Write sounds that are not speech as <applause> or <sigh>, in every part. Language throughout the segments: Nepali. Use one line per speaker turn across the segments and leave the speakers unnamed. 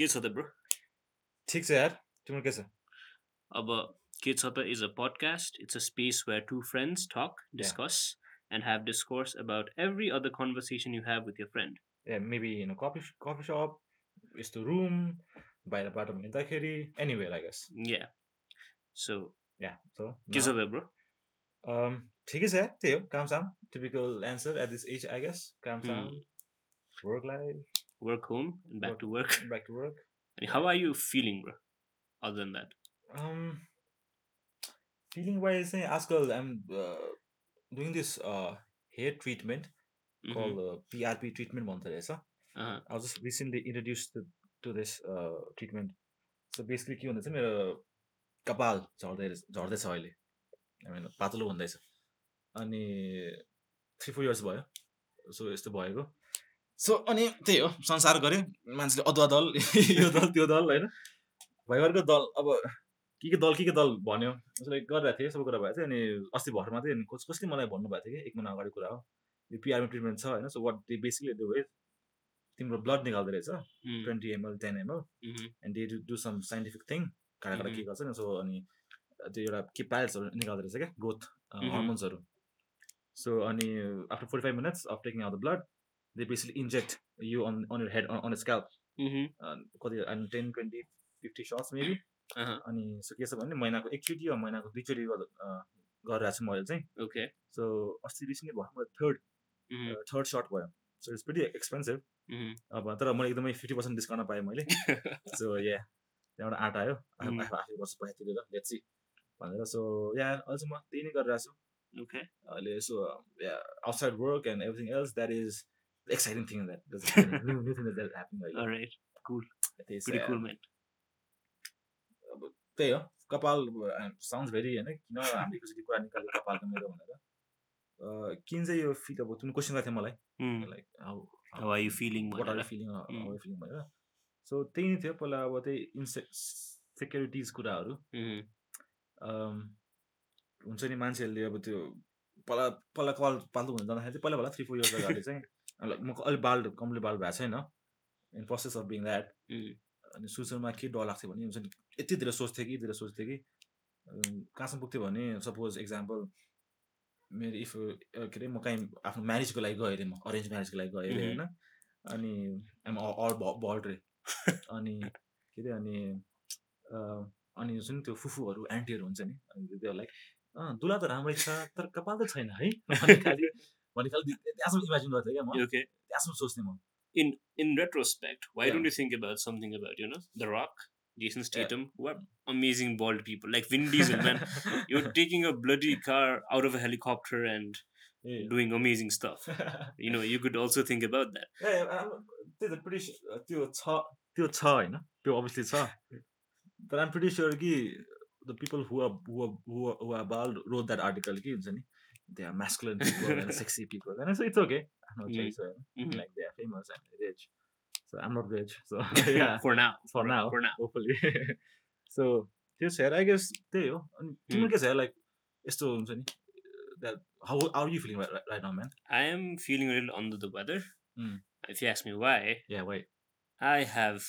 के छ त ब्रो?
ठिक छ यार तिम्रो के छ?
अब के छ त is a podcast it's a space where two friends talk discuss and have discourse about every other conversation you have with your friend
A maybe in coffee coffee shop यस्तो रुम बाहिर बाटोमा हिँड्दाखेरि anywhere I guess
yeah so
yeah so
के छ त ब्रो
um, ठिकै छ यार त्यही हो काम साम typical answer at this age I guess काम साम work life
work home back to work
back to work
अनि how are you feeling bro other than that
feeling wise चाहिँ आजकल I'm doing this hair treatment
Mm-hmm.
Called PRP treatment भन्दो रहेछ
Uh-huh.
I was just recently introduced to, to this uh, treatment. So basically के भन्दैछ मेरो कपाल झर्दै रहेछ- झर्दैछ अहिले आई मिन पातलो हुँदैछ अनि थ्री फोर इयर्स भयो सो यस्तो भएको सो अनि त्यही हो संसार गऱ्यो। मान्छेले अदुवा दल <laughs> यो दल त्यो दल होइन? भइगरको दल अब के के दल के के दल भन्यो? उसले गरिरहेको थिएँ सबै कुरा भएको थियो अनि अस्ति भर्खर मात्रै अनि कस कसले मलाई भन्नुभएको थियो कि एक महिना अगाडि कुरा हो। यो पिआरमी ट्रिटमेन्ट छ होइन? So what they basically do is तिम्रो ब्लड निकाल्दो रहेछ twenty ML ten
ML
and they do some scientific thing काँडा काँडा के गर्छ नि सो अनि त्यो एउटा के प्यालेट्सहरू निकाल्दो रहेछ क्या ग्रोथ. हर्मोन्सहरू सो अनि after forty five minutes of taking out the blood they basically inject you on on your head on scalp
mhm,
कति अनि ten twenty fifty shots
maybe.
अनि सो के छ भने महिनाको एकचोटि वा महिनाको दुईचोटि गरिरहेको छु मैले चाहिँ।
Okay.
सो अस्ति रिसेन्टली भर्खर थर्ड
Mhm,
थर्ड सर्ट भयो। So it's pretty
expensive.
अब तर मैले एकदमै फिफ्टी पर्सेन्ट डिस्काउन्ट पाएँ मैले। <laughs> सो या त्यहाँबाट आँट आयो।
Mm.
आफू आफै वर्ष पैसा तिरेर सी भनेर सो या अहिले चाहिँ म त्यही नै गरिरहेको छु।
Okay.
अहिले so outside work and everything else that is exciting thing that new thing that happening अहिले
All right.
त्यही छ
Pretty
यार।
cool, man.
अब त्यही हो कपाल साउन्ड भेरी होइन किन हामीले एकचोटि कुरा निकाल्यो कपालको मेरो भनेर किन चाहिँ यो फिल अब तिमीले क्वेसन गर्थ्यौ मलाई. Like
how you feeling? What
are?
Feeling.
How feeling भनेर सो त्यही नै थियो पहिला अब त्यही इन्से सेक्युरिटिज कुराहरू हुन्छ नि मान्छेहरूले अब त्यो पहिला पहिला कपाल पाल्तु हुन जाँदाखेरि चाहिँ पहिला पहिला थ्री फोर इयर्स अगाडि चाहिँ like म अलिक बाल कम्प्लिट बाल भएको छैन in process of being
that
अनि सुरुमा के डर लाग्थ्यो भने हुन्छ नि यति धेरै सोच्थेँ कि धेरै सोच्थेँ कि कहाँसम्म पुग्थ्यो भने सपोज एक्जाम्पल मेरो इफ के अरे म कहीँ आफ्नो म्यारेजको लागि गएँ अरे म अरेन्ज म्यारेजको लागि गएँ अरे. होइन? अनि आइम अल बल्ड रे। अनि के अरे अनि अनि हुन्छ नि त्यो फुफूहरू आन्टीहरू हुन्छ नि अनि त्यो लाइक अँ दुला त राम्रै छ तर कपाल त छैन है। खालि भने खालि त्यहाँसम्म इमेजिन गर्थेँ क्या म
Okay.
त्यहाँसम्म सोच्थेँ म
in retrospect, why
Yeah.
don't you think about something about you know The Rock, Jason Statham, who are amazing bald people like Vin Diesel, man. You're taking a bloody car out of a helicopter and
Yeah.
doing amazing stuff. You know, you could also think about that.
त्यही त pretty su- त्यो छ त्यो छ होइन त्यो अभियसली छ तर आम प्रिटी स्योर कि the people who who are bald wrote that article कि हुन्छ नि They are masculine people and <laughs> sexy people होइन सो इट्स ओके आफ्नो
Mm.
चोइस होइन
Mhm.
Like they are famous and rich so I'm not rich so <laughs> <laughs> yeah
for now.
For now
For now.
Hopefully so त्यो छ आई गेस त्यही हो अनि तिम्रो के छ लाइक यस्तो हुन्छ नि that how are you feeling right now man
I am feeling a little under the weather.
Mm.
If you ask me why,
yeah why
I have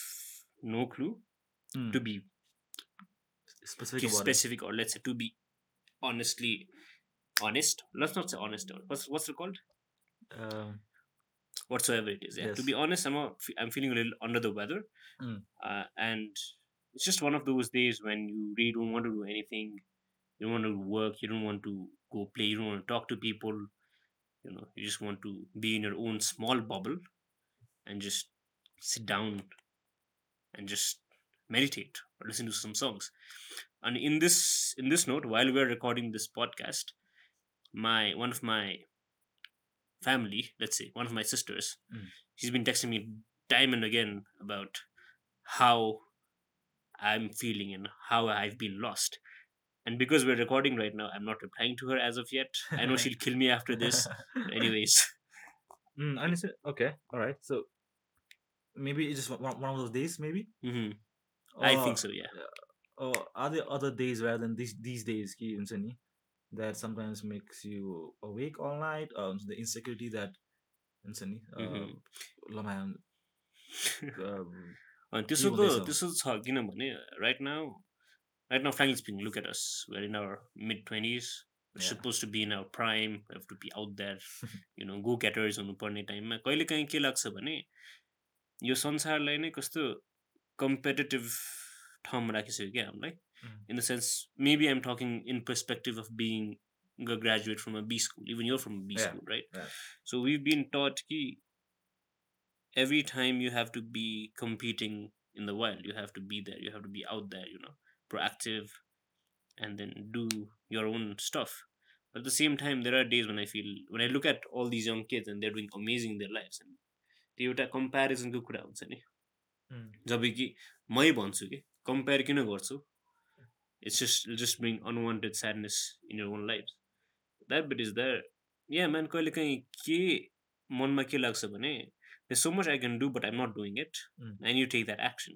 no clue
Hmm.
to be
specific
specific or let's say to be honestly honest. Let's not say honest. What's what's it called? Whatsoever it is. Yeah. To be honest, I'm a, I'm feeling a little under the weather,
Mm.
uh, and it's just one of those days when you really don't want to do anything. You don't want to work. You don't want to go play. You don't want to talk to people. You know, you just want to be in your own small bubble and just sit down and just meditate or listen to some songs. And in this in this note, while we're recording this podcast, my one of my family, let's say one of my sisters,
mm.
she's been texting me time and again about how I'm feeling and how I've been lost. And because we're recording right now, I'm not replying to her as of yet. <laughs> I know she'll kill me after this. <laughs> Anyways.
Mm, understand. Okay. All right. So maybe it's just one, one of those days, maybe?
Mm-hmm.
Or, I
think so, yeah.
Or are there other days rather than these, these days? That sometimes makes you awake all night? Or the insecurity that हुन्छ नि, uh. ल, man, um, <laughs>
अनि त्यसो त त्यसो छ किनभने right now right now frankly speaking look at us we're in our mid
twenties.
Suppose to be in our prime have to be out that you know go getters हुनुपर्ने टाइममा कहिले काहीँ के लाग्छ भने यो संसारलाई नै कस्तो कम्पिटेटिभ ठाउँमा राखिसक्यो क्या हामीलाई
Mm.
in the sense maybe i'm talking in perspective of being a graduate from a b school even you're from a b
Yeah,
school right
yeah.
so we've been taught ki every time you have to be competing in the wild you have to be there you have to be out there you know proactive and then do your own stuff but at the same time there are days when i feel when i look at all these young kids and they're doing amazing in their lives and त्यो एउटा कम्पेरिजनको कुरा हुन्छ नि
Mm.
जब कि मै भन्छु कि कम्पेयर किन गर्छु it's just just bring unwanted sadness in your own life that bit is that yeah man कहिले काहीँ के मनमा के लाग्छ भने so much I can do but I'm not
doing
it. And you take that
action.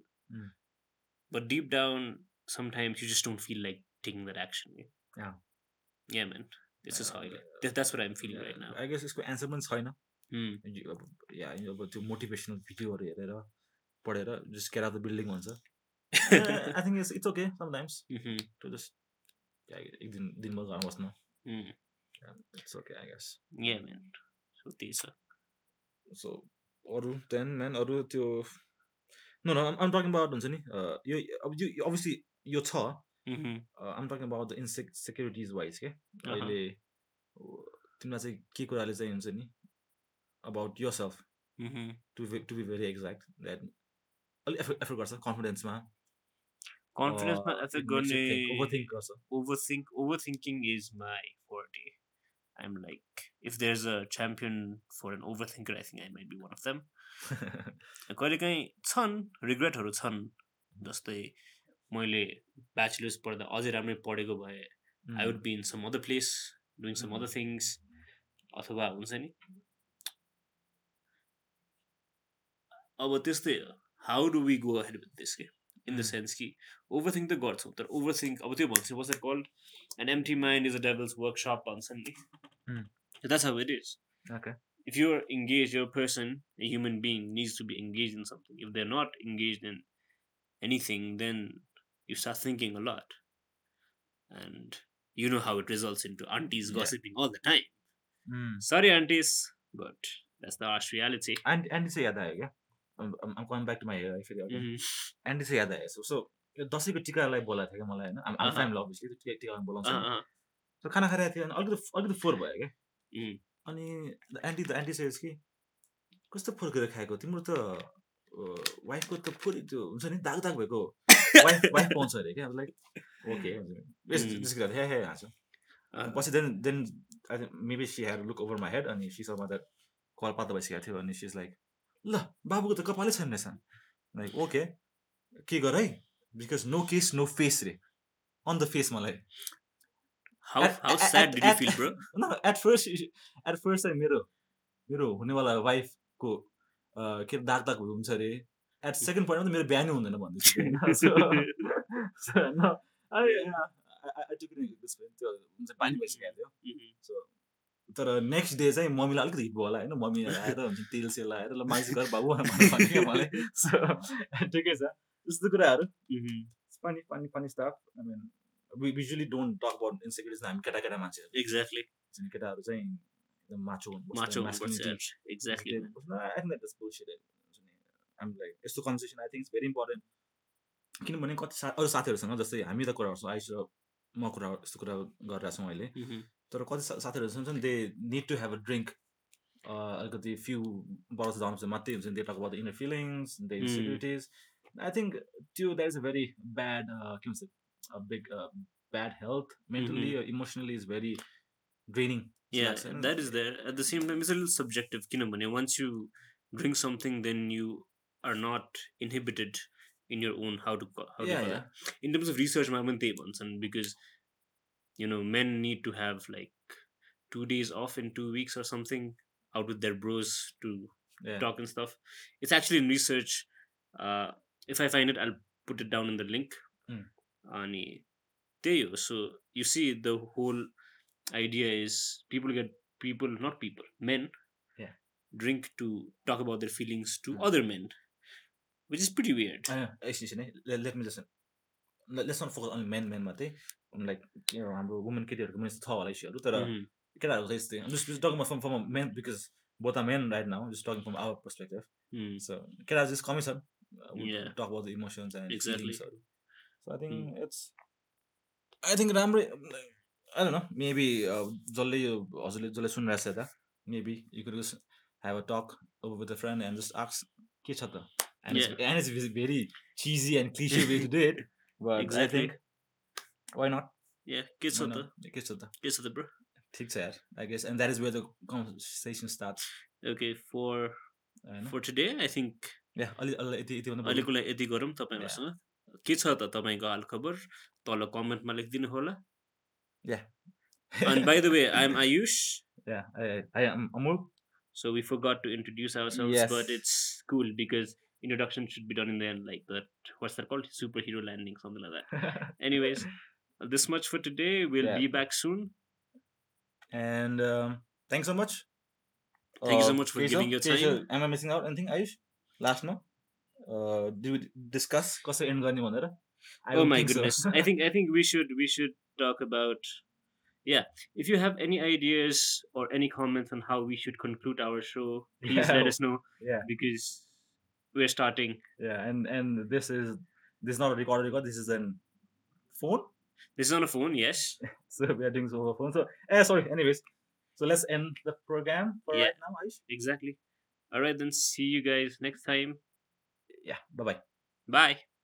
But deep down sometimes you just don't feel like taking that action
Yeah.
Yeah man this is how that's what I'm feeling right now
I guess यसको एन्सर पनि छैन अब या अब त्यो मोटिभेसनल भिडियोहरू हेरेर पढेर जस्ट केयर द बिल्डिङ भन्छ I think it's it's okay sometimes to just एक दिन दिनभर घरमा बस्नु it's okay I guess
yeah man so त्यही छ
सो अरू देन म्यान अरू त्यो no no I'm talking about हुन्छ नि यो अब यो अभियसली यो छ. आम talking about the insecurities wise के अहिले तिमीलाई चाहिँ के कुराले चाहिँ हुन्छ नि about
yourself.
To to be very exact that अलिक एफर्ट एफर्ट गर्छ कन्फिडेन्समा
कन्फिडेन्समा एफेक्ट गर्ने
ओभरथिङ्क गर्छ
overthink overthinking is my forte. I'm like, if there's a champion for an overthinker, I think I might be one of them. कहिले काहीँ छन् रिग्रेटहरू छन् जस्तै मैले ब्याचलर्स पढ्दा अझै राम्रै पढेको भए I would be in some other place doing some other things अथवा हुन्छ नि? अब त्यस्तै how do we go ahead with this के in the hmm. sense ki overthink the God Sutra, overthink what's it called? An empty mind is a devil's workshop constantly.
Mm.
That's how it is.
Okay.
If you're engaged, your person, a human being needs to be engaged in something. If they're not engaged in anything, then you start thinking a lot. And you know how it results into aunties gossiping all the time. Hmm. Sorry, aunties, but that's the harsh reality.
And and say yeah. Um come back to my फेरि. एन्डी चाहिँ याद आयो सो यो दसैँको टिकालाई बोलाएको थियो क्या मलाई होइन? आम
अहँ।
फ्यामिली अभियसली त्यो टिका टिकामा बोलाउँछ. सो खाना खाइरहेको थियो अनि अलिकति अलिकति फोहोर भयो क्या।
Mm.
अनि एन्टी द एन्टी सेज कि कस्तो फोहोर गरेर खाएको? तिम्रो त वाइफको त फोहोर त्यो हुन्छ नि दाग दाग भएको वाइफ वाइफ <laughs> पाउँछ अरे क्या? Like
okay.
त्यसको हे हे हाँसो पछि then then I maybe see hair look over my head अनि सी समा द्याट कल पातो भइसकेको थियो अनि सिज लाइक ल बाबुको त कपालै छैन रहेछ लाइक ओके के गर है? Because no case no face रे। अन द फेस मलाई। एट फर्स्ट एट फर्स्ट चाहिँ मेरो मेरो हुनेवाला वाइफको के अरे दाग दाग हुन्छ अरे एट सेकेन्ड पोइन्टमा त मेरो बिहानै हुँदैन भन्दैछु <laughs> <laughs> हुन्छ पानी भइसकेको थियो. सो तर नेक्स्ट डे चाहिँ मम्मीलाई अलिकति हिट भयो होला होइन मम्मी आएर हुन्छ तेल सेल आएर ल माइस गर बाबु भन्यो <laughs> मलाई सो ठिकै छ त्यस्तो कुराहरू. पानी पानी पानी stuff I mean we usually don't talk about insecurities हामी केटा केटा मान्छेहरू. चाहिँ केटाहरू चाहिँ एकदम
macho. Exactly. man.
I'm like यस्तो conversation I think it's very important किनभने कति सा अरू साथीहरूसँग जस्तै हामी त कुरा गर्छौँ आइस र म कुरा यस्तो कुरा गरिरहेको छौँ अहिले. तर कति सा- साथीहरू हुन्छ नि they need to have a drink अलिकति फ्यु बरस जानुपर्छ मात्रै हुन्छ they talk about the inner feelings the
Mm.
Insecurities I think त्यो that is a very bad के भन्छ uh big bad health mentally emotionally is very draining
Yeah, that is there. At the same time, it's a little subjective. Kinamane, once you drink something, then you are not inhibited in your own how to co- how to
Yeah,
call
yeah.
that. In terms of research, my man and because you know men need to have like two days off in two weeks or something out with their bros to
yeah.
talk and stuff it's actually in research uh, if i find it i'll put it down in the link
mm.
ani teyo so you see the whole idea is people get people not people men
yeah.
drink to talk about their feelings to
mm.
other men which is pretty weird.
I. Let me listen. Let's not focus only men men मात्रै लाइक हाम्रो वुमेन केटीहरूको पनि छ होला इस्युहरू तर. केटाहरूको चाहिँ यस्तै just talking from from men because both are men right now just talking from our
perspective.
So केटाहरू चाहिँ कमै छन्. Talk about the emotions
and.
फिलिङ्सहरू so I think it's I think राम्रै आई न मेबी जसले यो हजुरले जसले सुनिरहेको छ यता maybe you could have a talk with a friend and just आक्स के छ त and and it's very cheesy and cliche way to do it I
Exactly.
Think why not
Yeah, के छ त
के छ त
के छ त bro?
ठिक छ यार I guess and that is where the conversation starts
Okay, for
होइन
for today, I think
yeah अलि अलि यति यति भन्दा बढी-
अहिलेको लागि यति गरौँ तपाईँहरूसँग के छ त तपाईँको हालखबर तल कमेन्टमा लेखिदिनु होला
Yeah.
And by the way, I'm Ayush.
Yeah, I, I am Amul.
So we forgot to introduce ourselves,
Yes.
but it's cool because introduction should be done in the end, like that. What's that called? Superhero landing, something like that. <laughs> Anyways, this much for today. We'll
Yeah.
be back soon.
and um, thanks so much.
Thank you so
Uh,
much for
Keshav,
giving your
Keshav,
time.
Am I missing out anything, Ayush? Last no? Uh, do we discuss कसरी end गर्ने भनेर? I
oh
don't
my
think so.
goodness! I think I think we should we should talk about. Yeah, if you have any ideas or any comments on how we should conclude our show, please
Yeah.
let us know
Yeah,
because we're starting.
yeah, and and this is this is not a recorded record. This is an phone.
This is on a phone, yes. <laughs>
So we are doing this over phone. So eh, sorry. Anyways, so let's end the program for
Yeah.
right now, Ayush.
Exactly. All right, then see you guys next time.
Yeah. Bye bye.
Bye.